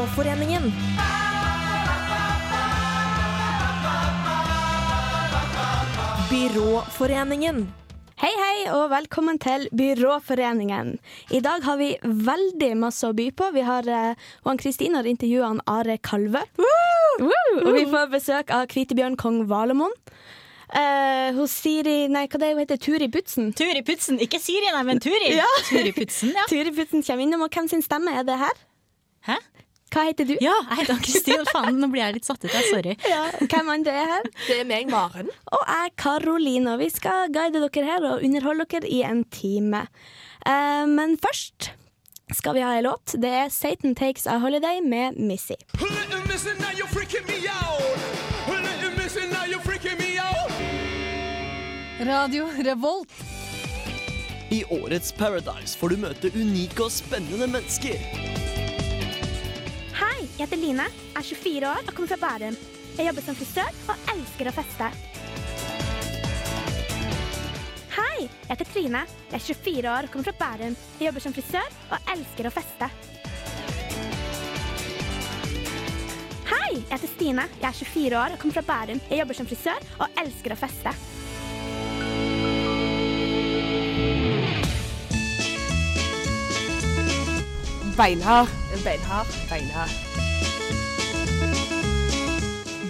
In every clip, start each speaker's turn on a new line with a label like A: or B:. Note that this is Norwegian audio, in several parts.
A: Byråforeningen. Byråforeningen.
B: Hei, hei, og velkommen til Byråforeningen. I dag har vi veldig masse å by på. Vi har uh, og Kristine har intervjua Are Kalve. Woo! Og vi får besøk av Kvitebjørn kong Valemon. Uh, hos Siri Nei, hva det hun heter Turi Putzen.
C: Turi Putzen. Ikke Siri, nei, men Turi.
B: Ja.
C: Turi Putzen, ja.
B: Turi Putzen kommer innom, og hvem sin stemme er det her?
C: Hæ?
B: Hva heter du?
C: Ja, jeg heter Ann-Kristin. Faen, nå blir jeg litt satt ut. Jeg, sorry.
B: Ja, hvem andre er her?
A: Det er meg, Maren.
B: Og jeg, Karoline. Og vi skal guide dere her og underholde dere i en time. Uh, men først skal vi ha en låt. Det er Satan Takes a Holiday med Missy.
D: Radio Revolt.
E: I årets Paradise får du møte unike og spennende mennesker.
B: Hei, jeg heter Line, er 24 år og kommer fra Bærum. Jeg jobber som frisør og elsker å feste. Hei, jeg heter Trine, jeg er 24 år og kommer fra Bærum. Jeg jobber som frisør og elsker å feste. Hei, jeg heter Stine, jeg er 24 år og kommer fra Bærum. Jeg jobber som frisør og elsker å feste.
D: Beinhard.
A: Beinhard.
D: Beinhard.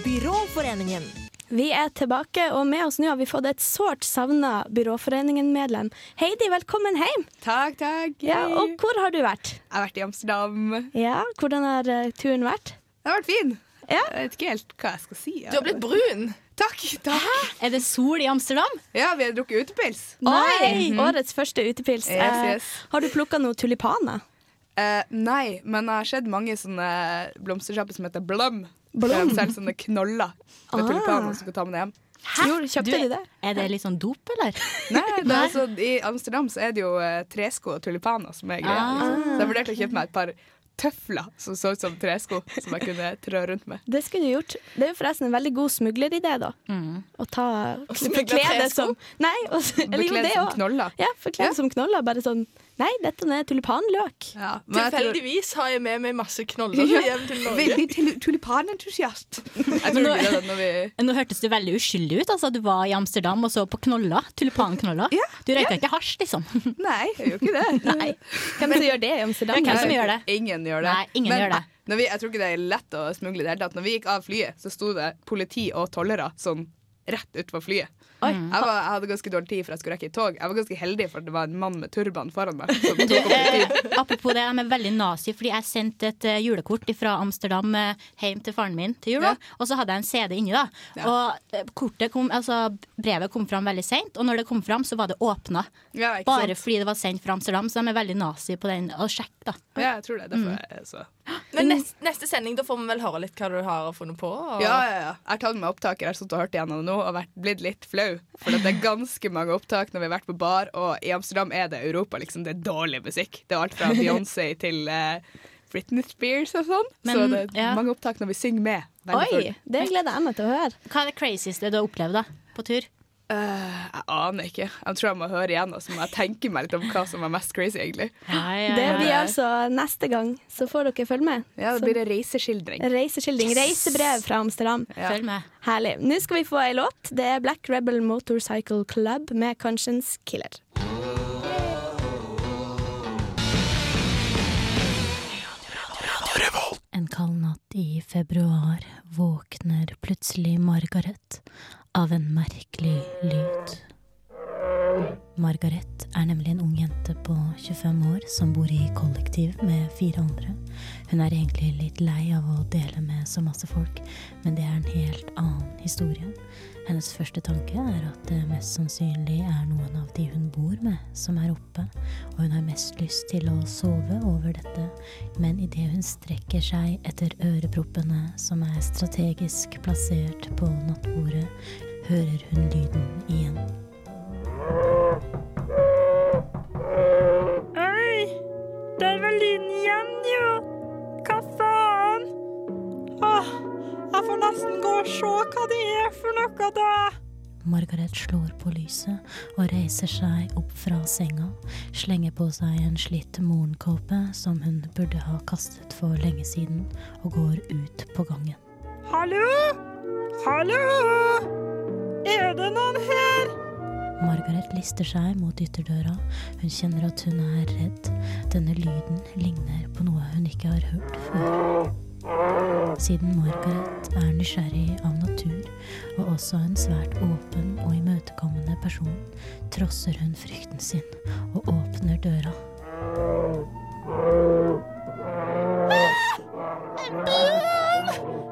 A: Byråforeningen.
B: Vi er tilbake, og med oss nå har vi fått et sårt savna Byråforeningen-medlem. Heidi, velkommen hjem.
D: Takk, takk.
B: Ja, og hvor har du vært?
D: Jeg har vært i Amsterdam.
B: Ja, Hvordan har eh, turen vært?
D: Det har vært fin.
B: Ja.
D: Jeg vet ikke helt hva jeg skal si.
A: Du har blitt brun.
D: Takk. takk.
C: Er det sol i Amsterdam?
D: Ja, vi har drukket utepils.
B: Nei! Årets første utepils.
D: Yes,
B: Eh,
D: yes.
B: har du plukka noen tulipaner?
D: Eh, nei, men jeg har sett mange sånne blomstersjapper som heter
B: Blom.
D: Blom? De selger sånne knoller med
B: Ah.
D: tulipaner som skal ta med hjem.
B: Jo, kjøpte
C: Du-
B: de det?
C: Er det litt sånn dop, eller?
D: Nei, det er altså, I Amsterdam så er det jo eh, tresko og tulipaner som er greia.
C: Ah.
D: Liksom. Så jeg vurderte å kjøpe meg et par tøfler som så ut som tresko, som jeg kunne trø rundt med.
B: Det skulle du gjort. Det er jo forresten en veldig god smugleridé, da. Å ta
A: smugle
B: Bekle det
A: tresko?
B: som Nei, og, eller jo,
D: Bekledd
B: det
D: som
B: òg.
D: knoller.
B: Ja, forkle det
D: Ja.
B: som knoller. Bare sånn Nei, dette er tulipanløk.
D: Ja,
A: Tilfeldigvis har jeg med meg masse knoller
D: Ja.
A: hjem til Norge.
D: Veldig tulipanentusiast.
C: Nå-
D: det vi
C: Nå hørtes du veldig uskyldig ut. Altså, du var i Amsterdam og så på knoller. Tulipanknoller.
D: Ja,
C: Du røyka ikke hasj, liksom.
D: Nei, jeg gjør ikke det.
C: Nei.
B: Hvem som gjør det i Amsterdam?
C: Hvem som gjør det?
D: Ingen gjør det.
C: Nei, ingen
D: Men
C: gjør det.
D: Når vi, jeg tror ikke det er lett å smugle i det hele tatt. Når vi gikk av flyet, så sto det politi og tollere sånn rett utfor flyet.
B: Oi.
D: Jeg, var, jeg hadde ganske dårlig tid for jeg skulle rekke et tog. Jeg var ganske heldig for det var en mann med turban foran meg.
C: Eh, apropos det, jeg er veldig nazi, fordi jeg sendte et eh, julekort fra Amsterdam eh, hjem til faren min til jul.
D: Ja.
C: Og så hadde jeg en CD inni, da.
D: Ja.
C: Og eh, kom, altså, brevet kom fram veldig seint, og når det kom fram, så var det åpna.
D: Ja,
C: Bare
D: sant?
C: fordi det var sendt fra Amsterdam, så de er veldig nazi på den. Og sjekk, da.
D: Ja, jeg tror det. Derfor
C: Mm.
D: jeg så
A: Men neste, neste sending da får vi vel høre litt hva du har funnet på. Og...
D: Ja, ja, ja. Jeg har tatt med opptaker. Jeg har stått og hørt igjennom det nå og vært, blitt litt flau. For det er ganske mange opptak når vi har vært på bar, og i Amsterdam er det Europa. liksom Det er dårlig musikk. Det er alt fra Beyoncé til eh, Britney Spears og sånn. Så det er
C: ja.
D: mange opptak når vi synger med.
B: Oi,
D: full.
B: det gleder jeg meg til å høre.
C: Hva er det crazieste du har opplevd da, på tur?
D: Eh, jeg aner ikke. Jeg tror jeg må høre igjen, og så må jeg tenke meg litt om hva som er mest crazy, egentlig.
B: Det blir altså neste gang, så får dere følge med.
D: Ja, Det blir en reiseskildring.
B: Reiseskildring, reisebrev fra Amsterdam.
D: Ja.
C: Følg med.
B: Herlig. Nå skal vi få ei låt. Det er Black Rebel Motorcycle Club med Conscience Killer.
C: En kald natt i februar våkner plutselig Margaret av en merkelig lyd. Margaret er nemlig en ung jente på 25 år som bor i kollektiv med fire andre. Hun er egentlig litt lei av å dele med så masse folk, men det er en helt annen historie. Hennes første tanke er at det mest sannsynlig er noen av de hun bor med, som er oppe, og hun har mest lyst til å sove over dette, men idet hun strekker seg etter øreproppene som er strategisk plassert på nattbordet, hører hun lyden igjen.
F: Oi, der var lyden igjen, jo. Hva faen? Åh, jeg får nesten gå og se hva det er for noe, da.
C: Margaret slår på lyset og reiser seg opp fra senga, slenger på seg en slitt morgenkåpe som hun burde ha kastet for lenge siden, og går ut på gangen.
F: Hallo? Hallo? Er det noen her?
C: Margaret lister seg mot ytterdøra. Hun kjenner at hun er redd. Denne lyden ligner på noe hun ikke har hørt før. Siden Margaret er nysgjerrig av natur, og også en svært åpen og imøtekommende person, trosser hun frykten sin og åpner døra.
A: Midt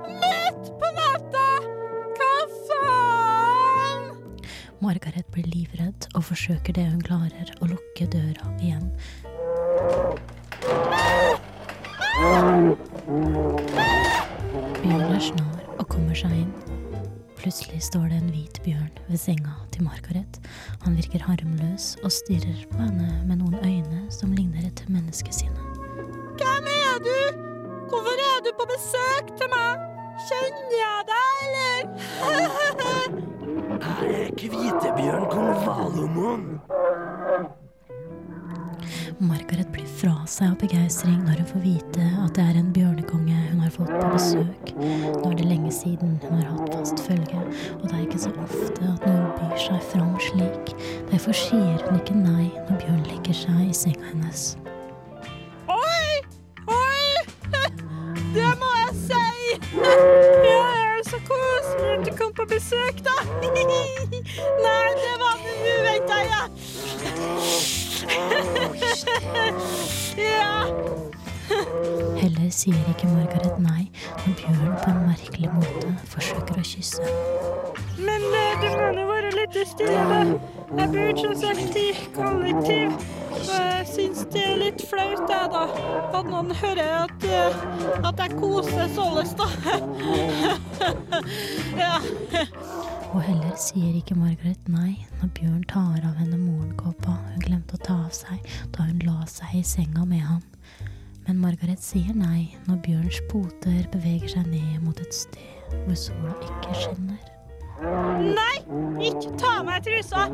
C: Margaret blir livredd og forsøker det hun klarer å lukke døra igjen. Bjørn er snar og kommer seg inn. Plutselig står det en hvit bjørn ved senga til Margaret. Han virker harmløs og stirrer på henne med noen øyne som ligner et menneskesinne.
F: Hvem er du? Hvorfor er du på besøk til meg? Kjenner jeg deg, eller?
E: Jeg er Kvitebjørn kong Valomon.
C: Margaret blir fra seg av begeistring når hun får vite at det er en bjørnekonge hun har fått på besøk. Nå er det lenge siden hun har hatt fast følge, og det er ikke så ofte at noen byr seg fram slik. Derfor sier hun ikke nei når Bjørn legger seg i senga hennes.
F: Oi! Oi! Det må jeg si! Så koselig at du kom på besøk, da? Nei, det var jeg. Ja. ja.
C: Heller sier ikke Margaret nei når Bjørn på en merkelig måte forsøker å kysse.
F: Men eh, du må nå være litt stille. Jeg burde som sagt i kollektiv. Jeg syns det er litt flaut, jeg, da. At noen hører at, eh, at jeg koser således, da. ja.
C: Og heller sier ikke Margaret nei når Bjørn tar av henne morgenkåpa hun glemte å ta av seg da hun la seg i senga med han. Men Margaret sier nei når Bjørns poter beveger seg ned mot et sted hvor sola ikke skinner.
F: Nei, ikke ta av meg trusa.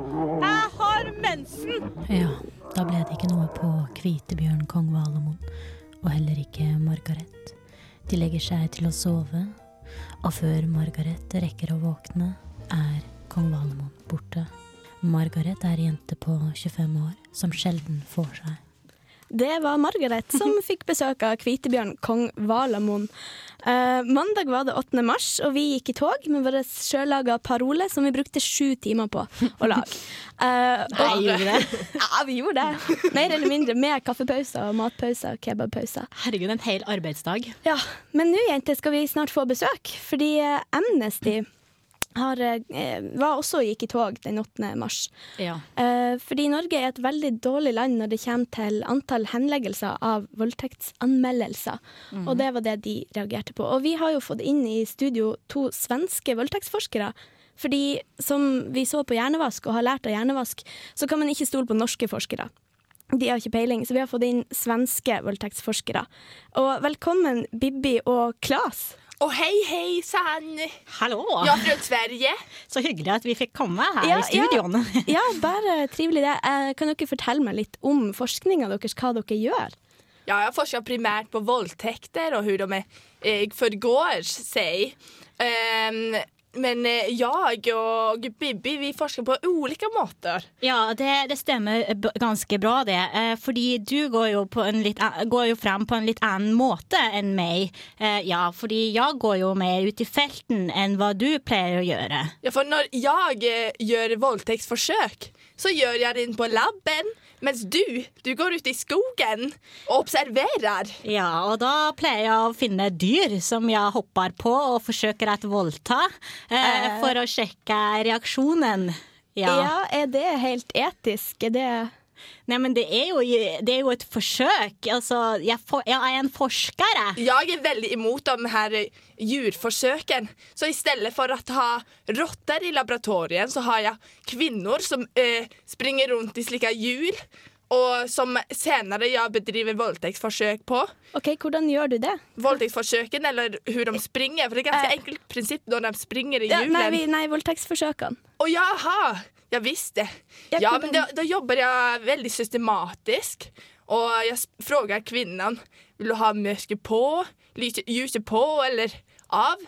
F: Jeg har mensen.
C: Ja, da ble det ikke noe på Kvitebjørn kong Valamon, og heller ikke Margaret. De legger seg til å sove, og før Margaret rekker å våkne, er kong Valamon borte. Margaret er ei jente på 25 år som sjelden får seg.
B: Det var Margaret som fikk besøk av Kvitebjørn kong Valamon. Eh, mandag var det 8. mars, og vi gikk i tog med vår sjølaga parole, som vi brukte sju timer på å lage. Eh,
G: Nei,
B: og-
G: gjorde det?
B: Ja, vi gjorde det. Mer eller mindre med kaffepauser og matpauser og kebabpauser.
G: Herregud, en hel arbeidsdag.
B: Ja, men nå, jenter, skal vi snart få besøk, fordi eh, Amnesty har, eh, var også og gikk i tog den 8. mars.
G: Ja.
B: Eh, fordi Norge er et veldig dårlig land når det kommer til antall henleggelser av voldtektsanmeldelser. Og det var det de reagerte på. Og vi har jo fått inn i studio to svenske voldtektsforskere. Fordi som vi så på hjernevask og har lært av hjernevask, så kan man ikke stole på norske forskere. De har ikke peiling, så vi har fått inn svenske voldtektsforskere. Og velkommen Bibbi og Klas.
A: Og hei, hei sann!
G: Hallo!
A: Er fra Sverige.
G: Så hyggelig at vi fikk komme her
B: Ja,
G: i studioen.
B: Ja, bare trivelig det. Eh, Kan dere fortelle meg litt om forskninga deres, hva dere gjør?
A: Ja, jeg forsker primært på voldtekter og hvordan de är, eh, förgår sig. Ehm, men jeg og och Bibi vi forsker på ulike måter.
G: Ja, det, det stemmer ganske bra, det. Eh, fordi du går jo, på en litt, går jo frem på en litt annen måte enn meg. Eh, ja, fordi jeg går jo mer ut i felten enn hva du pleier å gjøre.
A: Ja, for når jeg gjør gör våldtäktsförsök så gjør jeg det inn på labben. Mens du, du går ut i skogen og observerer.
G: Ja, og da pleier jeg å finne dyr som jeg hopper på og forsøker å voldta, eh, for å sjekke reaksjonen.
B: Ja. er det helt etisk? Er det
G: Nei, men det er jo, det er jo et forsøk. Altså, jeg, for, jeg er en forsker. jeg.
A: Jeg er veldig imot de här eh, djurförsöken. Så istället för att ha rotter i laboratorien så har jeg kvinner som eh, springer rundt i slike hjul og som senere jeg bedriver voldtektsforsøk på.
B: OK, hvordan gjør du det?
A: Voldtektsforsøkene, eller hvor de springer. For det er ganske
B: Eh.
A: enkelt prinsipp når de springer i
B: Ja,
A: hjulen.
B: nei, vi, nei, voldtektsforsøkene.
A: Å jaha! Jeg visst det.
B: Ja,
A: Ja, men da, da jobber jeg veldig systematisk. Og jeg spør kvinnene kvinnan Vil du ha mørket på, lyset, på eller av.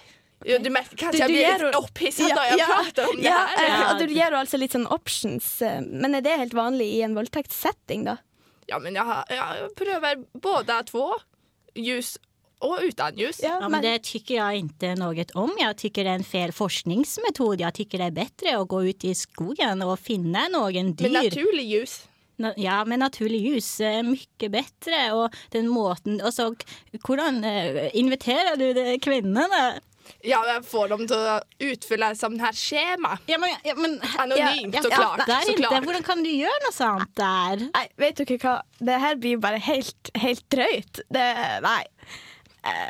A: Ja, du merker kanskje jeg blir litt opphisset da jeg prater om det her.
B: Ja, og Du gir jo altså litt sånn options, eh, men er det helt vanlig i en voldtektssetting, da?
A: Ja, men jeg, jeg prøver både to. ljus och utan ljus.
B: Ja,
G: Ja, men det tycker jag inte något om. Jag tycker det är en fel forskningsmetod. Jag tycker det är bättre att gå ut i skogen och finna någon
A: Med
G: Men
A: naturlig ljus.
G: Na- Ja, med naturlig ljus er mye bedre. Og den måten Altså, k- hvordan eh, inviterer du de kvinnene?
A: Ja, jeg får dem til å utfylle sånn her skjema.
G: Ja, men, ja, men
A: Anonymt,
G: ja,
A: så
G: ja,
A: klart.
G: der
A: så klart.
G: Hvordan kan du gjøre noe sånt der?
B: Nei, vet dere hva? Det her blir bare helt, helt drøyt. Det, nei.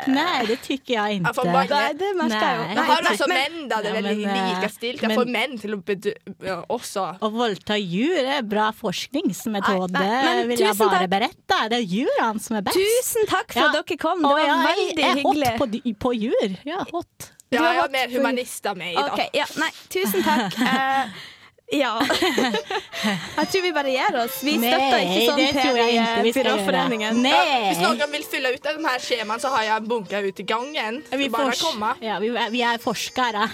G: Nei, det tycker jeg
A: Jeg
G: ikke.
A: får bare-
B: nei, det jeg jo.
G: Nei.
A: Jeg har
B: men-
A: menn, da. Det er
G: Ja,
A: veldig
G: like stilt
A: likestilt. Jeg
G: men-
A: får menn til å bedu... Ja, også.
G: Å voldta djur er bra forskningsmetode,
B: Nei, nei, men
G: vil jeg bare
B: takk.
G: berette. Det er dyrene som er best.
B: Tusen takk for
G: Ja.
B: at dere kom. Det var
G: ja, jeg
B: jeg
G: er
B: hyggelig.
G: hot på, på jur. Ja, hot.
A: Ja, jeg er mer
B: humanister
A: humanist av meg, da.
B: Ok, ja, nei, tusen takk. Ja. Jeg tror vi bare gir oss. Vi
G: Nei,
B: støtter ikke sånn
G: det tror jeg
B: Per i
G: ikke vi
B: eh,
G: skal gjøre.
B: Byråforeningen.
A: Ja, hvis noen vil fylle ut de her skjemaene, så har jeg en bunke ute i gangen.
G: Vi,
A: bare komme.
G: ja, vi, vi er forskere.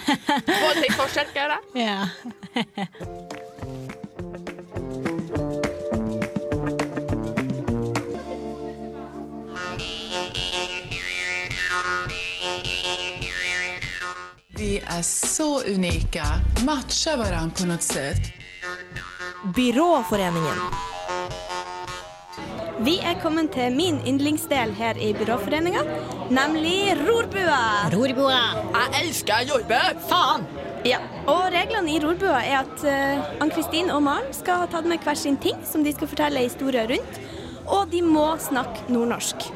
A: Voldtektsforskere.
G: ja.
H: Är så unika, matchar varandra på något sätt.
I: Byråforeningen.
B: Vi er kommet til min yndlingsdel her i Byråforeninga, nemlig rorbua.
G: Rorboa.
A: Jeg elsker jordbø!
G: Faen!
B: Ja. Og reglene i rorbua er at uh, Ann-Kristin og Maren skal ha tatt med hver sin ting som de skal fortelle historier rundt. Og de må snakke nordnorsk.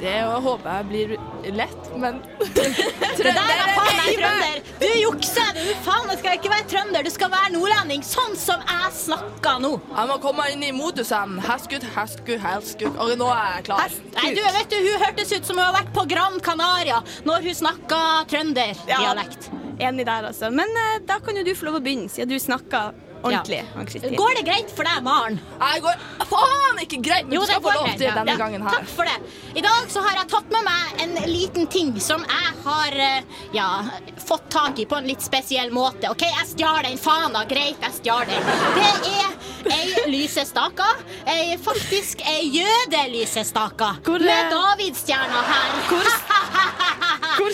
A: Det håper jeg blir lett, men
G: Det der er faen meg trønder! Du jukser! Du faen meg skal ikke være trønder, du skal være nordlending, sånn som jeg snakker nå.
A: Jeg må komme inn i modusen. Heskud, heskud, hestkuk. Og nå er jeg klar.
G: Nei, du vet du, Hun hørtes ut som hun har vært på Gran Canaria når hun snakka trønderdialekt.
B: Enig der, altså. Men uh, da kan jo du få lov å begynne, siden du snakker ordentlig. Ann-Kristin.
G: Går det greit for deg, Maren?
A: Jeg går faen ikke greit, men
G: Jo,
A: du skal få
G: går
A: lov
G: greit,
A: til
G: ja.
A: denne
G: Ja,
A: gangen her.
G: Takk for det. I dag så har jeg tatt med meg en liten ting som jeg har eh, ja, fått tak i på en litt spesiell måte. OK, jeg stjal den. Faen da, greit, jeg stjal den. Det er ei lysestake. Ei, faktisk ei jødelysestake.
B: Hvor,
G: Med davidsstjerna her.
B: Hvor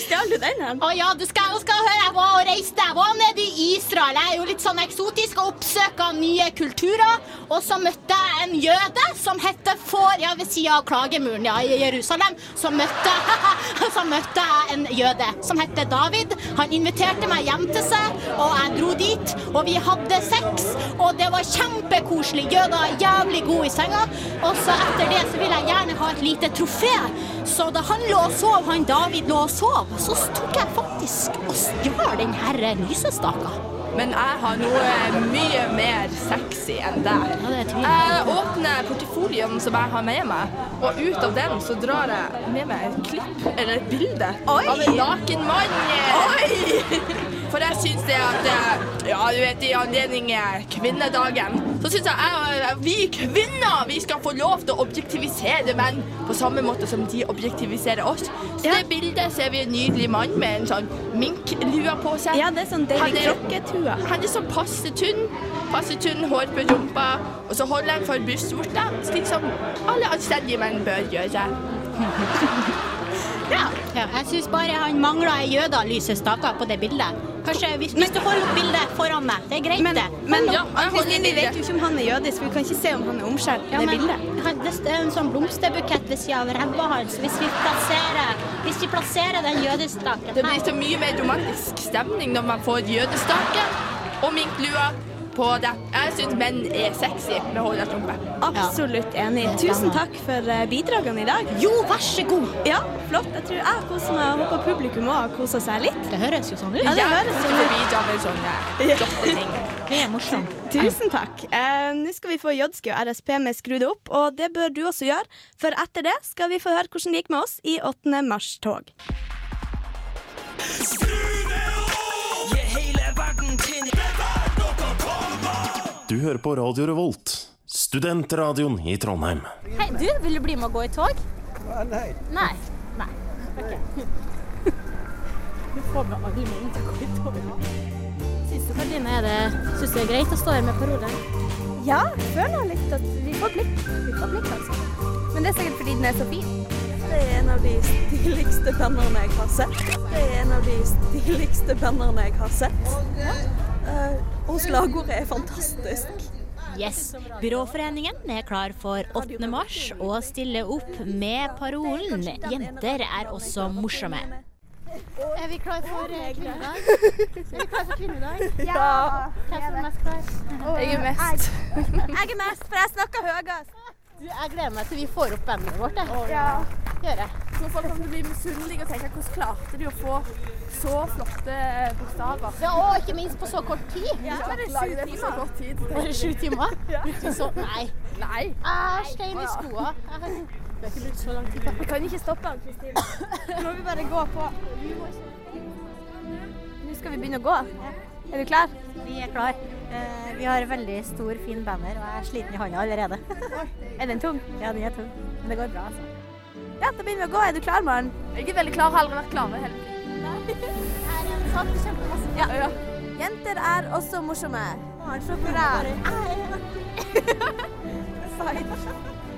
B: stjal du den hen?
G: Å ja, du skal, du skal høre, jeg var og reiste. Jeg var nede i Israel. Jeg er jo litt sånn eksotisk og oppsøker nye kulturer. Og så møtte jeg en jøde som heter Får, ja, ved sida av klagemuren ja, i Jerusalem. Så møtte, så møtte jeg en jøde som heter David. Han inviterte meg hjem til seg, og jeg dro dit. Og vi hadde sex, og det var kjempekoselig. Jøder er jævlig gode i senga. Og så etter det så vil jeg gjerne ha et lite trofé. Så da han lå og sov, han David lå og sov, så tok jeg faktisk og stjal den her lysestaka.
A: Men jeg har noe mye mer sexy enn
G: jeg
A: Jeg åpner portefolien som jeg har med meg, og ut av den så drar jeg med meg et klipp, eller et bilde,
B: Oi!
A: av en naken mann. Oi! For jeg syns det at eh, Ja, du vet, i anledning eh, kvinnedagen, så syns jeg eh, vi kvinner vi skal få lov til å objektivisere menn på samme måte som de objektiviserer oss. Så
B: Ja.
A: det bildet ser vi en nydelig mann med en sånn minklue på seg.
B: Ja, det er sånn
A: Han
B: David
A: er- Han er sånn passe tynn, passe tynn, hår på rumpa, og så holder han for brystvorta, slik som alle anstendige menn bør gjøre.
G: Ja, jeg syns bare han mangla ei jødalyse stake på det bildet. Kanskje hvis, hvis du holder opp bildet foran meg. Det er greit,
B: Men,
G: det.
B: men
A: Ja, jeg
B: Ann-Kristin, vi vet jo ikke om han er jødisk, vi kan ikke se om han er omskjært
G: Ja,
B: på det
G: men
B: bildet.
G: han- det er en sånn blomsterbukett ved sida av ræva hans. Hvis vi plasserer, hvis vi plasserer den jødestaken her
A: Det blir så mye mer romantisk stemning når man får jødestaken og minklua på det. Jeg syns menn er sexy med holderstrømpe.
J: Absolutt enig. Tusen takk for eh, bidragene i dag.
C: Jo, vær så god!
J: Ja, flott. Jeg tror jeg kost meg, og håper publikum òg koser seg litt.
C: Det høres jo sånn ut.
J: Ja, det høres sånn ut.
A: video sånne flotte ting.
C: Det er morsomt.
J: Tusen takk. Eh, Nå skal vi få Jodski og RSP med Skru det opp, og det bør du også gjøre. For etter det skal vi få høre hvordan det gikk med oss i 8. mars-tog.
I: Du hører på Radio Revolt, studentradioen i Trondheim.
C: Hei, du, vil du bli med og gå i tog? Nei. Nei? Nei. Okay. Du får med alle mine til å gå i tog. Syns du Karoline er det synes det er greit å stå her med parole?
J: Ja, jeg føler litt at vi får blikk. Vi får blikk, altså. Men det er sikkert fordi den er så fin. Det er en av de stiligste bannerne jeg har sett. Det er en av de stiligste bannerne jeg har sett. Eh, og slagordet er fantastisk.
C: Yes. Byråforeningen er klar for 8. mars og stiller opp med parolen 'Jenter er også morsomme'. Er vi klar for kvinnedag? Er vi klar for kvinnedag?
J: Ja.
C: Hvem er mest klar?
J: Jeg er mest. Jeg er mest, for jeg snakker høyest.
C: Du, jeg gleder meg til vi får opp bandet vårt. Jeg.
J: Ja.
C: Gjør jeg.
A: Så folk kommer til å bli misunnelige og tenke hvordan klarte de å få så flotte bokstaver.
C: Ja, og ikke minst på så kort tid.
A: Bare sju timer. Så tid.
C: Bare sju timer? Brukte så Nei.
A: Nei.
C: Æsj, stein i skoa. Jeg har vi ikke brukt så lang tid på
J: Vi kan ikke stoppe han, Kristine. Nå må vi bare gå på. Nå skal vi begynne å gå. Er du klar?
C: Vi er klar. Eh, vi har veldig stor, fin banner, og jeg er sliten i hånda allerede.
J: Er den tung?
C: ja, den er tung. Men det går bra, altså.
J: Ja, da begynner vi å gå. Er du klar, Maren?
A: Jeg er veldig klar. Har aldri vært klar med hele
C: Her er en sak kjempemasse.
J: Ja. Jenter er også morsomme. Se på deg.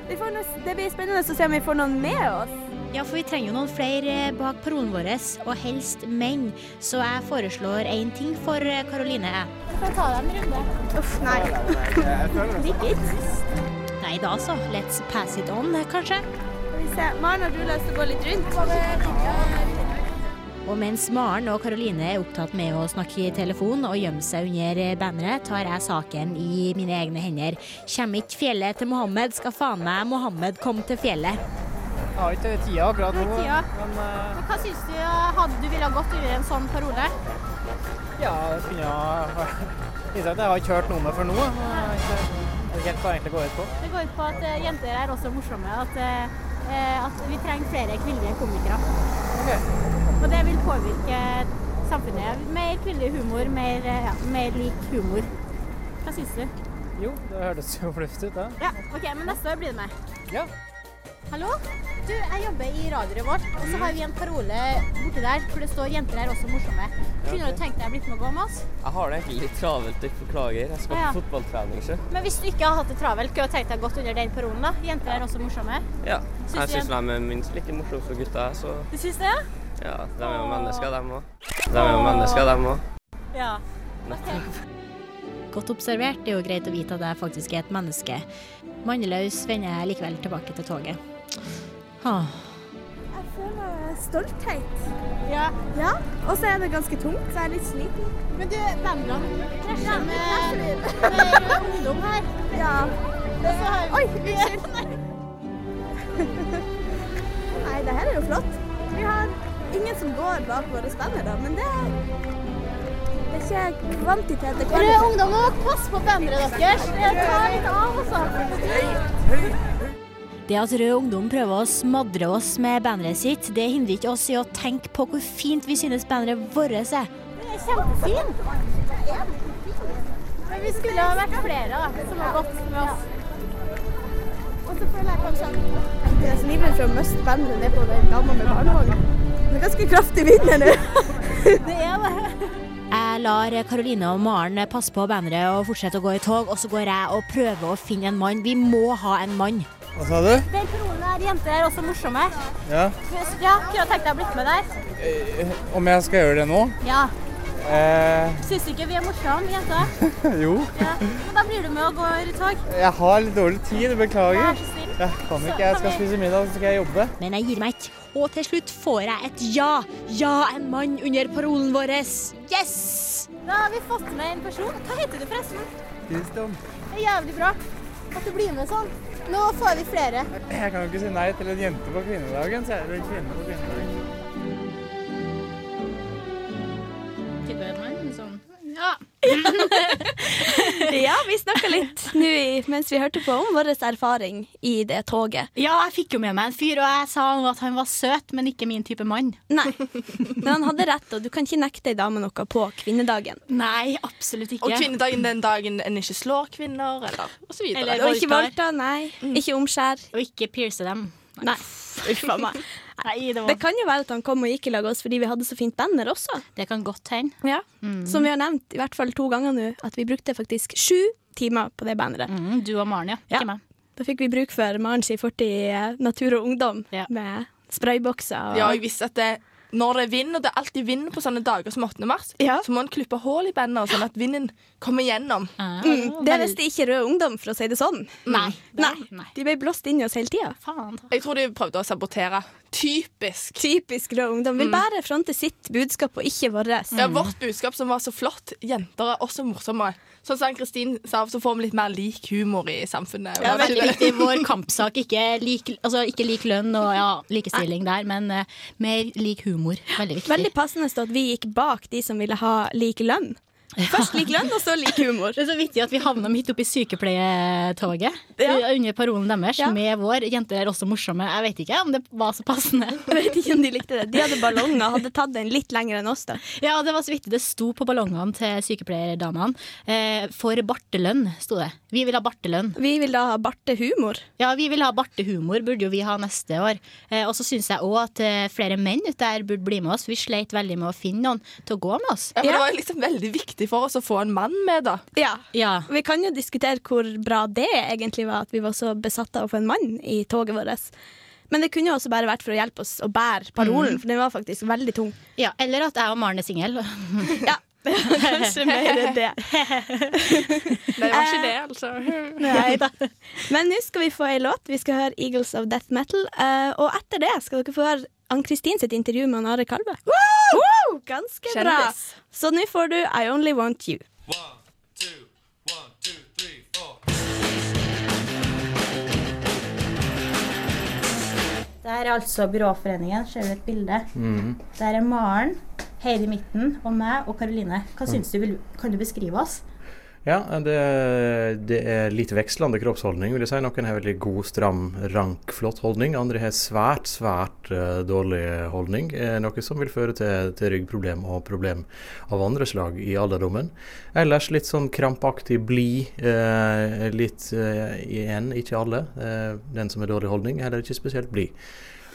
J: Vi får noe, det blir spennende å se om vi får noen med oss.
C: Ja, for vi trenger jo noen flere bak parolen vår, og helst menn. Så jeg foreslår én ting for Karoline. Kan ta deg en runde?
J: Uff, nei. Litt.
C: Nei da, altså. Let's pass it on, kanskje.
J: Skal vi se. Maren, har du lyst til å gå litt rundt?
C: Og mens Maren og Karoline er opptatt med å snakke i telefon og gjemme seg under banneret, tar jeg saken i mine egne hender. Kommer ikke fjellet til Mohammed, skal faen meg Mohammed komme til fjellet.
K: Jeg har ikke tida akkurat nå.
C: Tida.
K: Men men,
C: Hva syns du hadde du ville gått under en sånn parole?
K: ja, det kunne at jeg har ikke hørt noe med for før nå. og Jeg vet ikke jeg helt hva det egentlig går ut på.
C: Det går ut på at eh, jenter er også morsomme. At, eh, at vi trenger flere kvinnelige komikere. Og det vil påvirke samfunnet. Mer kvinnelig humor, mer, ja, mer lik humor. Hva syns du?
K: Jo, det hørtes jo fornuftig ut, det.
C: Ja, OK, men neste år blir det meg.
K: Ja.
C: Hallo? Du, jeg jobber i radioen vårt, og så har vi en parole borti der hvor det står 'Jenter er også morsomme'. Kunne du tenkt deg å blitt med og gå med oss?
L: Jeg har det egentlig litt travelt, jeg beklager. Jeg skal
C: Ja.
L: på fotballtrening, Ikke?
C: Men hvis du ikke har hatt det travelt, kunne du tenkt deg å gått under den parolen, da? 'Jenter er også morsomme'.
L: Ja.
C: Syns
L: Jeg syns de er minst like morsomme som gutta, så
C: Du syns det?
L: ja, de er jo mennesker, dem òg. De er jo mennesker, dem òg.
C: Ja. Godt observert. Det er jo greit å vite at jeg faktisk er et menneske. Manneløs vender jeg likevel tilbake til toget. Ah.
J: Jeg føler stolthet.
C: Ja.
J: Ja, og så er det ganske tungt, så jeg er litt sliten.
C: Men du, Bamland krasjer med, med ungdom her.
J: Ja.
C: Og har vi
J: Oi, unnskyld. Nei, det her er jo flott. Vi har ingen som går bak våre spenner, da, men det det er ikke kvantitet, det er
C: Dere
J: kvalitet.
C: ungdom ungdommer, pass på banneret deres. Ta litt av, altså. Det at Rød Ungdom prøver å smadre oss med banneret sitt, det hindrer ikke oss i å tenke på hvor fint vi synes banneret vårt er. Det er kjempefint. Men vi skulle ha vært flere da, som har gått med oss.
J: Og så føler jeg kanskje at jeg er mest å miste banneret ned på den dama med barnevogn. Det er ganske kraftig vind her nå.
C: Det er det. Jeg lar Karoline og Maren passe på banneret og fortsette å gå i tog, og så går jeg og prøver å finne en mann. Vi må ha en mann.
K: Hva sa du?
C: Den personen der, jenter er også morsomme.
K: Ja.
C: Ja, kunne tenkt deg å blitt med der?
K: Eh, Om jeg skal gjøre det nå?
C: Ja.
K: Eh,
C: Syns du ikke vi er morsomme, jenter?
K: jo.
C: Ja. Men da blir du med og går i tog.
K: Jeg har litt dårlig tid, beklager.
C: Vær så snill.
K: Jeg kan ikke, jeg skal spise middag, så skal jeg jobbe.
C: Men jeg gir meg ikke. Og til slutt får jeg et ja. Ja, en mann under parolen vår. Yes! Da har vi fått med en person. Hva heter du forresten?
K: Kristian.
J: Det er jævlig bra at du blir med sånn. Nå får vi flere.
K: Jeg kan jo ikke si nei til en jente på kvinnedagen, så jeg er en kvinne på kvinnedagen.
G: ja,
B: vi snakka litt nå mens vi hørte på om vår erfaring i det toget.
G: Ja, jeg fikk jo med meg en fyr, og jeg sa at han var søt, men ikke min type mann.
B: Nei, men han hadde rett, og du kan ikke nekte ei dame noe på kvinnedagen.
G: Nei, absolutt ikke.
A: Og kvinnedagen den dagen en ikke slår kvinner, eller og så videre.
G: Eller
B: Og ikke voldta, nei. Ikke omskjær.
G: Og ikke pierce dem.
B: Nei. Uff a meg.
G: Nei, det var
B: Det kan jo være at han kom og gikk i lag med oss fordi vi hadde så fint banner også.
G: Det kan godt hende.
B: Ja.
G: Mm.
B: Som vi har nevnt i hvert fall to ganger nå, at vi brukte faktisk sju timer på det banneret.
G: Mm, du og Maren, ja.
B: Ja.
G: Ikke meg.
B: Da fikk vi bruk for Maren sin fortid i Natur og Ungdom med spraybokser. Og
A: Ja, jeg visste at det, når det er vind, og det er alltid vind på sånne dager som 8. mars, så må en klippe hull i bandet, sånn at vinden kommer gjennom.
B: mm, det visste ikke Rød Ungdom, for å si det sånn.
A: Nei.
B: Nei. De ble blåst inn i oss hele tida.
A: Jeg tror de prøvde å sabotere. Typisk.
B: Typisk Rød Ungdom. Vil
A: Mm.
B: bare fronte sitt budskap og ikke vårt.
A: Ja, Vårt budskap som var så flott. Jenter er også morsomme. Sånn som Kristin sa, så får vi litt mer lik humor i samfunnet.
G: Ja, veldig viktig. Vår kampsak. Ikke lik, altså, ikke lik lønn og ja, likestilling der, men uh, mer lik humor. Veldig viktig.
B: Veldig passende at vi gikk bak de som ville ha lik lønn. Først lik lønn, og så lik humor.
G: Det er så vittig at vi havna midt oppi sykepleietoget under parolen deres
B: Ja.
G: med vår 'jenter er også morsomme'. Jeg vet ikke om det var så passende.
B: Jeg vet ikke om de likte det. De hadde ballonger hadde tatt den litt lenger enn oss. da.
G: Ja, det var så vittig. Det sto på ballongene til sykepleierdamene. Eh, for bartelønn, sto det. Vi vil ha bartelønn.
B: Vi vil da ha bartehumor.
G: Ja, vi vil ha bartehumor, burde jo vi ha neste år. Eh, og så syns jeg òg at eh, flere menn ute der burde bli med oss. Vi sleit veldig med å finne noen til å gå med oss.
A: Ja, men Det var liksom veldig viktig for oss å få en mann med, da.
B: Ja. Vi kan jo diskutere hvor bra det egentlig var at vi var så besatt av å få en mann i toget vårt. Men det kunne jo også bare vært for å hjelpe oss å bære parolen,
G: Mm.
B: for den var faktisk veldig tung.
G: Ja, Eller at jeg og Maren er singel.
B: ja. Kanskje mer det.
A: Det var ikke det, altså.
B: Nei da. Men nå skal vi få ei låt. Vi skal høre Eagles of Death Metal. eh, og etter det skal dere få høre Ann-Kristin sitt intervju med Are Kalve. Woo! Ganske bra. Så nå får du I Only Want You.
G: Det her er altså Byråforeningen. Ser du et bilde?
M: Mm.
G: Der er Maren, Heidi i midten og meg og Karoline. Hva syns du? Vil, kan du beskrive oss?
M: Ja, det, det er litt vekslende kroppsholdning. vil jeg si. Noen har veldig god, stram, rank, flott holdning. Andre har svært, svært uh, dårlig holdning. eh, noe som vil føre til, til ryggproblem og problem av andre slag i alderdommen. Ellers litt sånn krampaktig blid. Uh, litt uh, igjen, ikke alle. Den som har dårlig holdning, er heller ikke spesielt blid.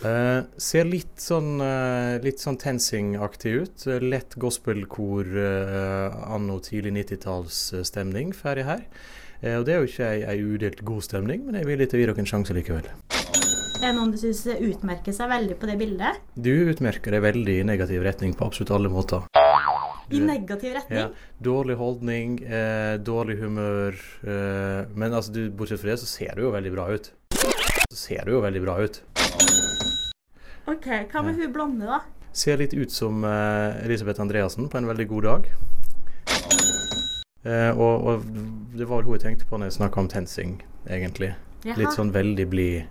M: Eh, ser litt sånn, uh, litt sånn TenSing-aktig ut. Lett gospelkor uh, anno tidlig 90-tallsstemning ferdig her. Uh, og det er jo ikke ei, ei udelt god stemning, men jeg vil å gi dere en sjanse likevel.
G: Er det noen du syns utmerker seg veldig på det bildet?
M: Du utmerker deg veldig i negativ retning på absolutt alle måter.
G: I negativ retning?
M: Ja, dårlig holdning, dårlig humør. men altså, du, bortsett fra det, så ser du jo veldig bra ut. Så ser du jo veldig bra ut.
G: OK, hva med hun blonde, da?
M: Ser litt ut som eh, Elisabeth Andreassen på en veldig god dag. Eh, og, og det var vel hun jeg tenkte på når jeg snakka om TenSing, egentlig.
G: Jaha.
M: Litt sånn veldig blid,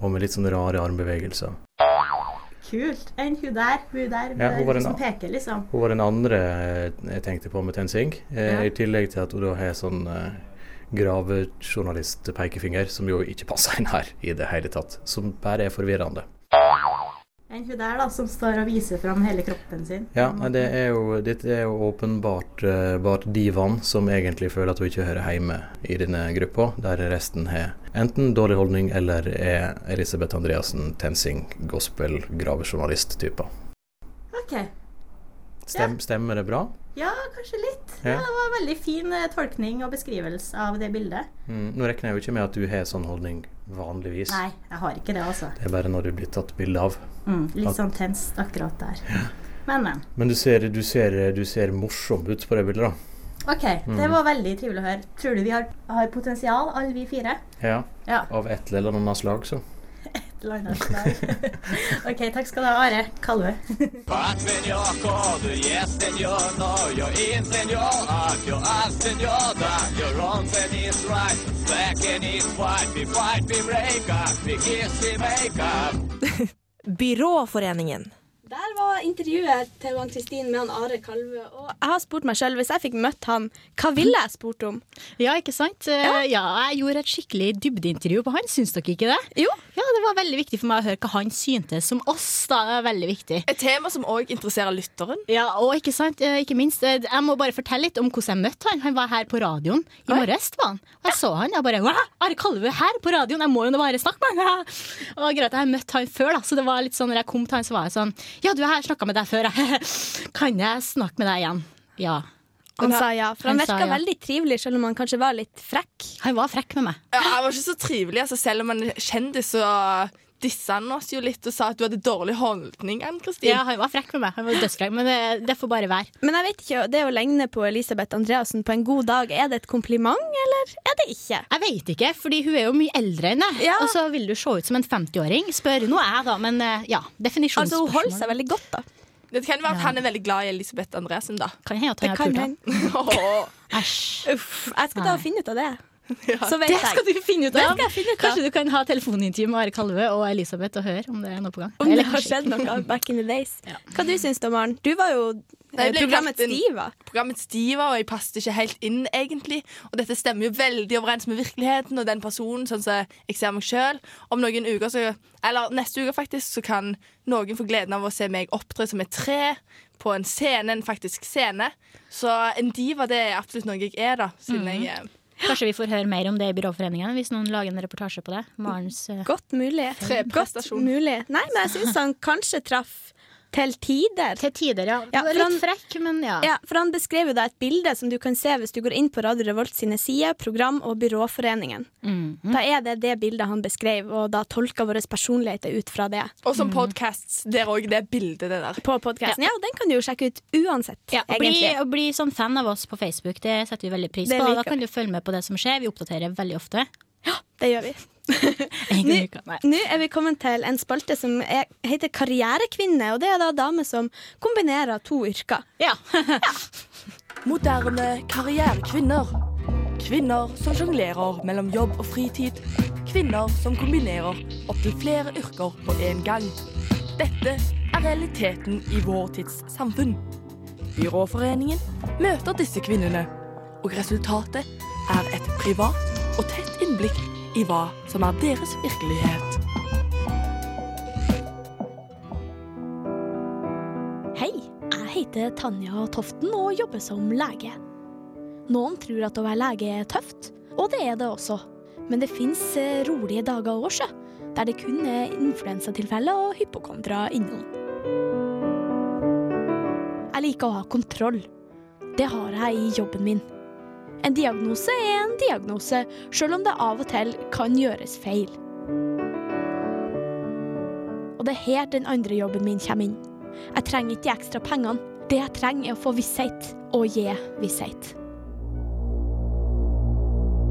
M: og med litt sånn rare armbevegelser.
G: Kult. Enn hun der? Hun der
M: Ja, hun var
G: som peker, liksom.
M: Hun var den andre jeg tenkte på med TenSing, eh,
G: Ja.
M: i tillegg til at hun da har sånn eh, gravejournalist-pekefinger, som jo ikke passer inn her i det hele tatt. Som bare er forvirrende.
G: Enn hun der, da, som står og viser fram hele kroppen sin.
M: Ja, det er jo, dette er jo åpenbart uh, bare divaen som egentlig føler at hun ikke hører hjemme i denne gruppa, der resten har enten dårlig holdning eller er Elisabeth Andreassen, TenSing, gospel, gravejournalist-typer.
G: OK.
M: Stem, Stemmer det bra?
G: Ja, kanskje litt.
M: Ja.
G: Ja, det var en veldig fin eh, tolkning og beskrivelse av det bildet.
M: Mm, nå regner jeg jo ikke med at du har sånn holdning vanligvis.
G: Nei, jeg har ikke det, altså.
M: Det er bare når du blir tatt bilde av.
G: Mm, litt sånn tenst akkurat der. Men, men.
M: Men du ser, du, ser, du ser morsom ut på det bildet, da.
G: OK, det
M: Mm.
G: var veldig trivelig å høre. Tror du vi har, har potensial, alle vi fire?
M: Ja.
G: Ja.
M: Av et eller annet slag, så.
G: et eller annet slag. OK, takk skal du ha, Are Kalve.
N: Byråforeningen.
B: Der intervjuet til Ann-Kristin med han Are Kalve. Og jeg har spurt meg sjøl, hvis jeg fikk møtt han, hva ville jeg spurt om?
G: Ja, ikke sant? Ja. ja, jeg gjorde et skikkelig dybdeintervju på han. Syns dere ikke det?
B: Jo.
G: Ja, Det var veldig viktig for meg å høre hva han syntes om oss. da, det er veldig viktig.
A: Et tema som òg interesserer lytteren.
G: Ja, og ikke sant, eh, ikke minst, eh, jeg må bare fortelle litt om hvordan jeg møtte han. Han var her på radioen i morges. var han. Og jeg så han, jeg bare Are Kalve her på radioen! Jeg må jo bare snakke med han! Og greit, Jeg har møtt han før, da, så det var litt sånn, når jeg kom til han, så var jeg sånn Ja, du, jeg snakka med deg før. kan jeg snakke med deg igjen? Ja.
B: Han sa ja, for han,
G: Han
B: virka
G: ja.
B: veldig trivelig, selv om han kanskje var litt frekk.
G: Han var frekk med meg.
A: Ja, han var ikke så trivelig. Altså, selv om han er kjendis, så dissa han oss jo litt og sa at du hadde dårlig holdning. Ann-Kristin.
G: Ja, han var frekk med meg. Han var dødsfrekk, men det, det får bare være.
B: Men jeg vet ikke, det å legne på Elisabeth Andreassen på en god dag, er det et kompliment, eller er det ikke?
G: Jeg vet ikke, fordi hun er jo mye eldre enn deg. Og så vil du se ut som en 50-åring. Spør nå jeg, da, men eh, ja. Definisjonsspørsmål.
B: Altså, hun holder seg veldig godt, da.
A: Det kan være at han er veldig glad i Elisabeth Andresen, da.
G: Kan hende at
B: Det
G: han
B: kan
G: har pult
B: hende.
G: Æsj.
B: Uff, jeg skal ta og finne ut av det. Så vet
G: Det
B: jeg.
G: skal du finne ut av.
B: finne ut av.
G: Kanskje du kan ha telefonintervju med Are Kalve og Elisabeth og høre om det er noe på gang.
B: Om det har skjedd noe back in the days. Hva du syns du, Maren? Du var jo
A: Nei, kalt
B: diva.
A: Programmets diva, og jeg passet ikke helt inn, egentlig. Og dette stemmer jo veldig overens med virkeligheten og den personen, sånn som jeg ser meg sjøl. Om noen uker, så, eller neste uke faktisk, så kan noen få gleden av å se meg opptre som et tre på en scene, en faktisk scene. Så en diva, det er absolutt noe jeg er, da. Siden
G: Mhm.
A: jeg er
G: Kanskje vi får høre mer om det i Byråforeningen hvis noen lager en reportasje på det. Marens uh,
B: Godt mulig. Godt mulig. Nei, men jeg syns han kanskje traff til tider.
G: Til tider, ja.
B: Ja,
G: Litt
B: han-
G: frekk, men ja.
B: Ja, for han beskrev jo da et bilde som du kan se hvis du går inn på Radio Revolt sine sider, program og Byråforeningen.
G: Mhm.
B: Da er det det bildet han beskrev, og da tolka våre personligheter ut fra det.
A: Og som podcasts, der òg det bildet, det der.
B: På podkasten. Ja, og den kan du jo sjekke ut uansett,
G: Ja, og bli, og bli sånn fan av oss på Facebook, det setter vi veldig pris
B: Det
G: på. Da kan du følge med på det som skjer. Vi oppdaterer veldig ofte.
B: Ja, Det gjør vi. Nå er vi kommet til en spalte som er, heter Karrierekvinne, og det er da damer som kombinerer to yrker.
G: Ja.
A: Moderne karrierekvinner. Kvinner som sjonglerer mellom jobb og fritid. Kvinner som kombinerer opptil flere yrker på en gang. Dette er realiteten i vår tids samfunn. Byråforeningen møter disse kvinnene, og resultatet er et privat og tett innblikk i hva som er deres virkelighet.
B: Hei, jeg heter Tanja Toften og jobber som lege. Noen tror at å være lege er tøft, og det er det også. Men det fins rolige dager òg, sjø. Der det kun er influensatilfeller og hypokondra innom. Jeg liker å ha kontroll. Det har jeg i jobben min. En diagnose er en diagnose, sjøl om det av og til kan gjøres feil. Og det er her den andre jobben min kommer inn. Jeg trenger ikke de ekstra pengene. Det jeg trenger, er å få visshet, og gi visshet.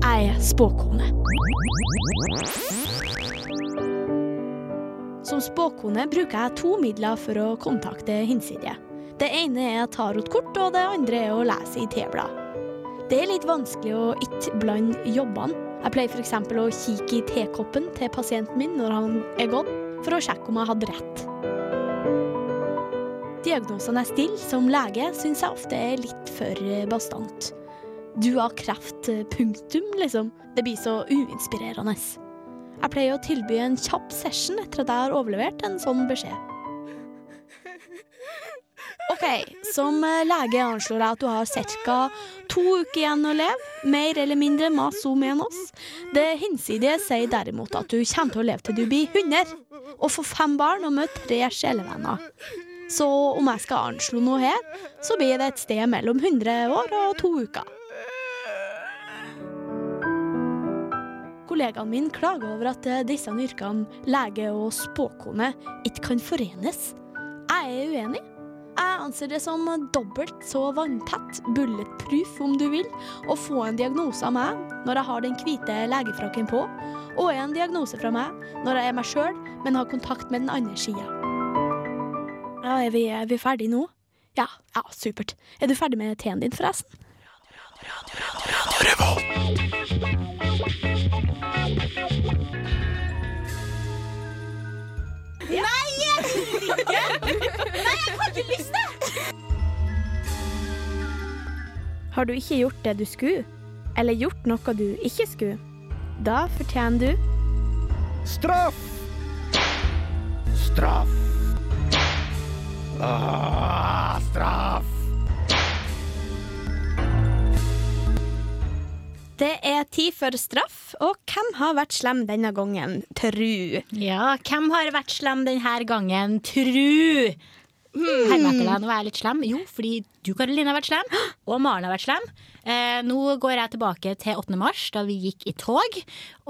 B: Jeg er spåkone. Som spåkone bruker jeg to midler for å kontakte hinsidige. Det ene er tarotkort, og det andre er å lese i T-blad. Det er litt vanskelig å ikke blande jobbene. Jeg pleier f.eks. å kikke i tekoppen til pasienten min når han er gått, for å sjekke om jeg hadde rett. Diagnosene jeg stiller som lege, syns jeg ofte er litt for bastant. Du har kreft, eh, punktum, liksom. Det blir så uinspirerende. Jeg pleier å tilby en kjapp session etter at jeg har overlevert en sånn beskjed. OK, som eh, lege anslår jeg at du har ca. to uker igjen å leve. Mer eller mindre mas om enn oss. Det hinsidige sier derimot at du kommer til å leve til du blir 100. Og få fem barn og møte tre sjelevenner. Så om jeg skal anslå noe her, så blir det et sted mellom 100 år og to uker. Kollegaene mine klager over at eh, disse yrkene, lege og spåkone, ikke kan forenes. Jeg er uenig. Jeg anser det som dobbelt så vanntett, bulletproof om du vil, å få en diagnose av meg når jeg har den hvite legefrakken på, og en diagnose fra meg når jeg er meg sjøl men har kontakt med den andre sida. Ja, er vi, er vi ferdige nå? Ja, ja, supert. Er du ferdig med teen din, forresten?
J: Nei! Nei, jeg har ikke lyst til!
B: Har du ikke gjort det du skulle, eller gjort noe du ikke skulle, da fortjener du
O: Straff! Straff! Ah, straff!
B: Det er tid for straff, og hvem har vært slem denne gangen, tru?
G: Ja, hvem har vært slem denne gangen, tru? Helvete, da, nå er jeg litt slem. Jo, fordi du, Karoline, har vært slem, og Maren har vært slem. Eh, nå går jeg tilbake til 8. mars, da vi gikk i tog,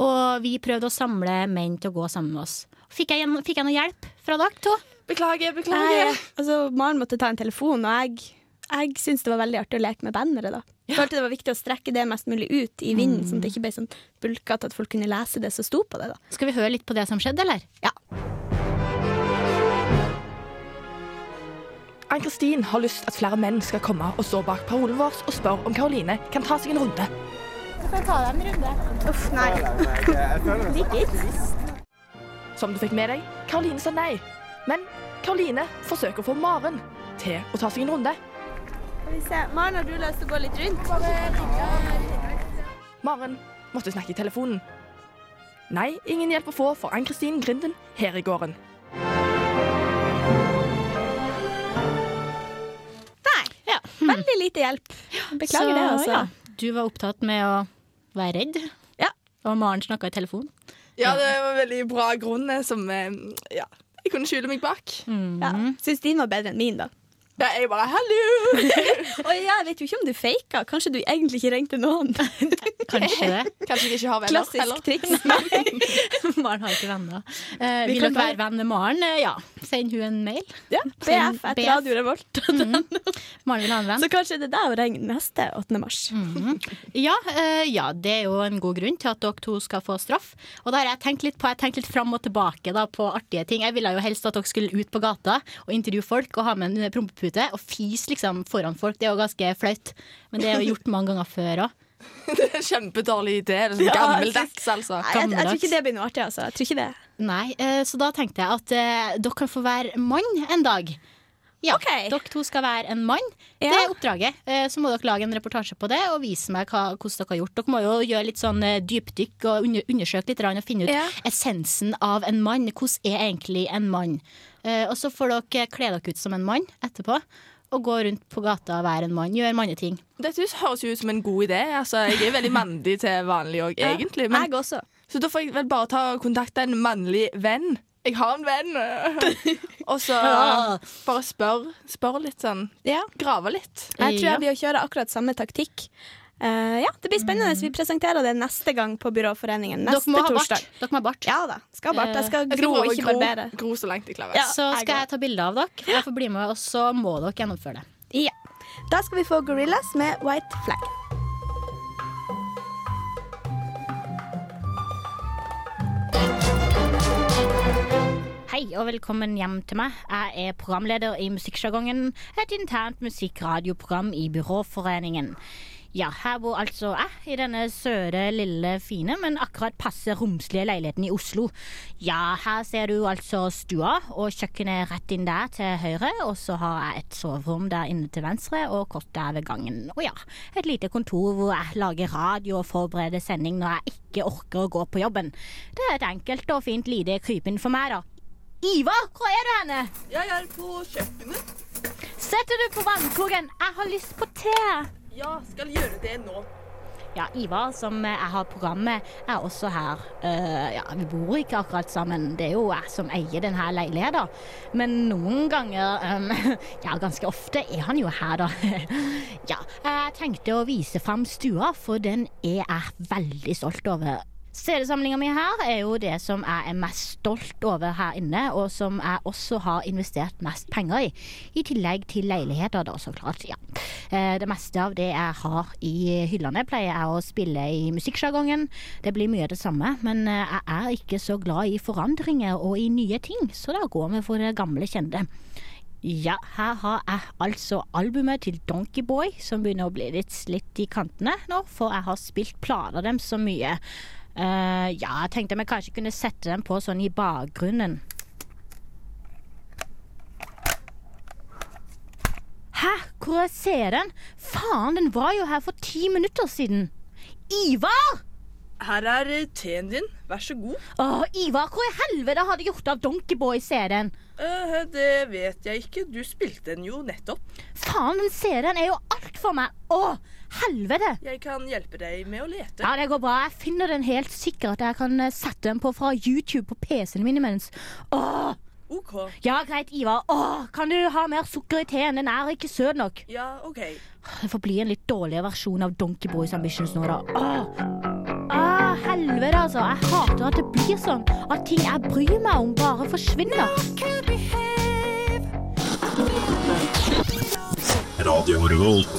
G: og vi prøvde å samle menn til å gå sammen med oss. Fikk jeg, fikk jeg noe hjelp fra dere to?
A: Beklager,
B: Nei, altså, Maren måtte ta en telefon, og jeg, jeg syntes det var veldig artig å leke med bannere. da. Ja. følte det var viktig å strekke det mest mulig ut i vinden, sånn at det ikke ble sånn bulkete at folk kunne lese det som sto på det. da.
G: Skal vi høre litt på det som skjedde, eller?
B: Ja.
A: Ann-Kristin har lyst at flere menn skal komme og stå bak parolen vår og spørre om Karoline kan ta seg en runde.
J: Du kan ta deg en runde.
B: Uff, nei.
J: Liker.
A: Som du fikk med deg, Karoline sa nei. Men Karoline forsøker å få Maren til å ta seg en runde.
B: Skal vi se. Maren, har du lyst til å gå litt rundt?
A: Maren måtte snakke i telefonen. Nei, ingen hjelp å få for Ann-Kristin Grinden her i gården.
B: Nei, Veldig lite hjelp. Beklager
G: Så,
B: det, altså.
G: ja, du var opptatt med å være redd,
B: Ja.
G: og Maren snakka i telefon.
A: Ja, det var veldig bra grunn eh, som eh, ja, jeg kunne skjule meg bak.
B: Ja. Syns din var bedre enn min, da.
A: Ja, jeg bare hallo!
B: Og jeg vet jo ikke om du faka. Kanskje du egentlig ikke ringte noen.
G: Kanskje det.
A: Kanskje jeg ikke har venner
B: Klassisk triks.
G: Maren har ikke venner. Eh,
B: Vi
G: vil dere være venn med Maren? Eh, ja. Send hun en mail.
B: Ja, BF etter Radio Revolt.
G: Maren vil ha en venn.
B: Så kanskje det er deg å ringe neste 8. mars.
G: Mhm. Ja, eh, ja, det er jo en god grunn til at dere to skal få straff. Og da har jeg tenkt litt på Jeg har tenkt litt fram og tilbake da, på artige ting. Jeg ville jo helst at dere skulle ut på gata og intervjue folk og ha med en prompepute og fise liksom foran folk. Det er jo ganske flaut, men det er jo gjort mange ganger før òg.
A: Det er en kjempedårlig idé. Det er sånn
B: Ja,
A: gammeldags, altså.
B: Nei, jeg, jeg tror ikke det blir noe artig, altså. Jeg tror ikke det.
G: Nei, eh, så da tenkte jeg at eh, dere kan få være mann en dag. Ja, Dere to skal være en mann. Det er oppdraget. Eh, Så må dere lage en reportasje på det og vise meg hva, hvordan dere har gjort. Dere må jo gjøre litt sånn eh, dypdykk og under, undersøke litt og finne ut
B: Ja.
G: essensen av en mann. Hvordan er egentlig en mann? Eh, Og så får dere kle dere ut som en mann etterpå. Og gå rundt på gata og være en mann. Gjøre manneting.
A: Dette høres jo ut som en god idé. Altså, jeg er veldig mandig til vanlig òg,
B: Ja,
A: egentlig.
B: jeg også.
A: Så da får jeg vel bare ta kontakt kontakte en mannlig venn. Jeg har en venn. og så
B: Ja.
A: bare spør, spør litt sånn. Grave litt.
B: Jeg tror jeg blir å kjøre akkurat samme taktikk. Eh, ja, Det blir spennende. Vi presenterer det neste gang på Byråforeningen.
G: Dere
B: Neste
G: må ha bart.
B: torsdag.
G: Dere må ha bart.
B: Ja da. Skal ha bart. Jeg skal
G: Eh,
B: gro og ikke
A: gro-
B: barbere.
A: Gro så langt jeg klarer.
B: Ja,
G: Så skal
B: jeg,
G: jeg ta bilde av dere. Jeg får bli med, og så må dere gjennomføre det.
B: Ja. Da skal vi få Gorillas med White Flag.
G: Hei og velkommen hjem til meg. Jeg er programleder i Musikksjargongen, et internt musikkradioprogram i Byråforeningen. Ja, her bor altså jeg i denne søre, lille, fine, men akkurat passe romslige leiligheten i Oslo. Ja, her ser du altså stua og kjøkkenet rett inn der til høyre, og så har jeg et soverom der inne til venstre og kort der ved gangen. Og ja, et lite kontor hvor jeg lager radio og forbereder sending når jeg ikke orker å gå på jobben. Det er et enkelt og fint lite krypinn for meg, da. Ivar, hvor er du henne?
A: Jeg er på kjøkkenet.
G: Setter du på vannkroken? Jeg har lyst på te.
A: Ja, skal gjøre det nå.
G: Ja, Ivar, som jeg har programmet, er også her. Uh, ja, Vi bor ikke akkurat sammen. Det er jo jeg som eier denne leiligheten. Men noen ganger, um, ja ganske ofte, er han jo her, da. ja, jeg tenkte å vise fram stua, for den er jeg veldig stolt over. CD-samlinga mi her er jo det som jeg er mest stolt over her inne, og som jeg også har investert mest penger i. I tillegg til leiligheter, da, så klart. ja. Eh, Det meste av det jeg har i hyllene, pleier jeg å spille i musikksjargongen. Det blir mye det samme, men eh, jeg er ikke så glad i forandringer og i nye ting, så da går vi for det gamle, kjente. Ja, her har jeg altså albumet til Donkeyboy, som begynner å bli litt slitt i kantene nå, for jeg har spilt plater dem så mye. Eh, ja, jeg tenkte vi kanskje kunne sette den på sånn i bakgrunnen. Hæ, hvor er CD-en? Faen, den var jo her for ti minutter siden. Ivar!
A: Her er eh, teen din. Vær så god.
G: Åh, Ivar, hvor i helvete har du gjort av Donkeyboy-serien?
A: Uh, Eh, det vet jeg ikke. Du spilte den jo nettopp.
G: Faen, den CD-en er jo alt for meg. Åh, helvete!
A: Jeg kan hjelpe deg med å lete.
G: Ja, det går bra. Jeg finner den helt sikkert. Jeg kan eh, sette den på fra YouTube på PC-en min imens. Åh!
A: OK.
G: Ja, greit, Ivar. Åh, kan du ha mer sukker i teen? Den er ikke søt nok.
A: Ja, OK.
G: Det får bli en litt dårligere versjon av Donkey Boys Ambitions nå, da. Åh. Helvete, altså. Jeg hater at det blir sånn. At ting jeg bryr meg om, bare forsvinner.
I: Radio Revolt.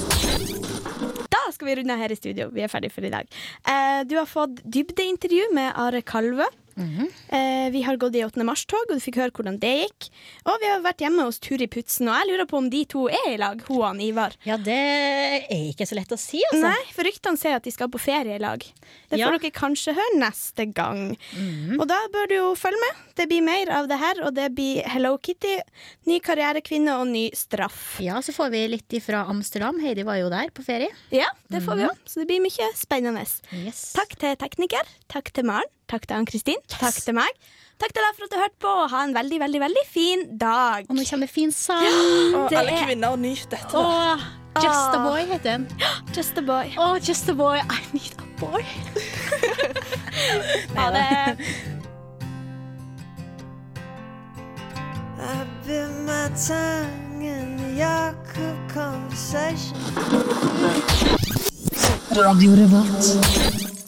B: Da skal vi runde her i studio. Vi er ferdige for i dag. Eh, du har fått dybdeintervju med Are Kalvø. Eh, vi har gått i 8. mars-tog, og du fikk høre hvordan det gikk. Og vi har vært hjemme hos Turi Putzen, og jeg lurer på om de to er i lag, hun og Ivar.
G: Ja, det er ikke så lett å si, altså.
B: Nei, for ryktene sier at de skal på ferie i lag. Det får
G: Ja.
B: dere kanskje høre neste gang. Og da bør du jo følge med. Det blir mer av det her, og det blir Hello Kitty, ny karrierekvinne og ny straff.
G: Ja, så får vi litt ifra Amsterdam. Heidi var jo der på ferie.
B: Ja, det får vi òg, så det blir mye spennende.
G: Yes.
B: Takk til tekniker, takk til Maren, takk til Ann-Kristin, takk til meg. Takk til deg for at du hørte på, ha en veldig, veldig veldig fin dag.
G: Og nå kommer fin sang.
A: Og
B: det
A: alle
B: er-
A: kvinner nyt dette.
G: Åh, Just a boy heter den.
B: Just a boy.
G: Åh, just a boy. I need a boy. ha det.
P: I bit my tongue in the yark of conversation.
C: Radio Revolt.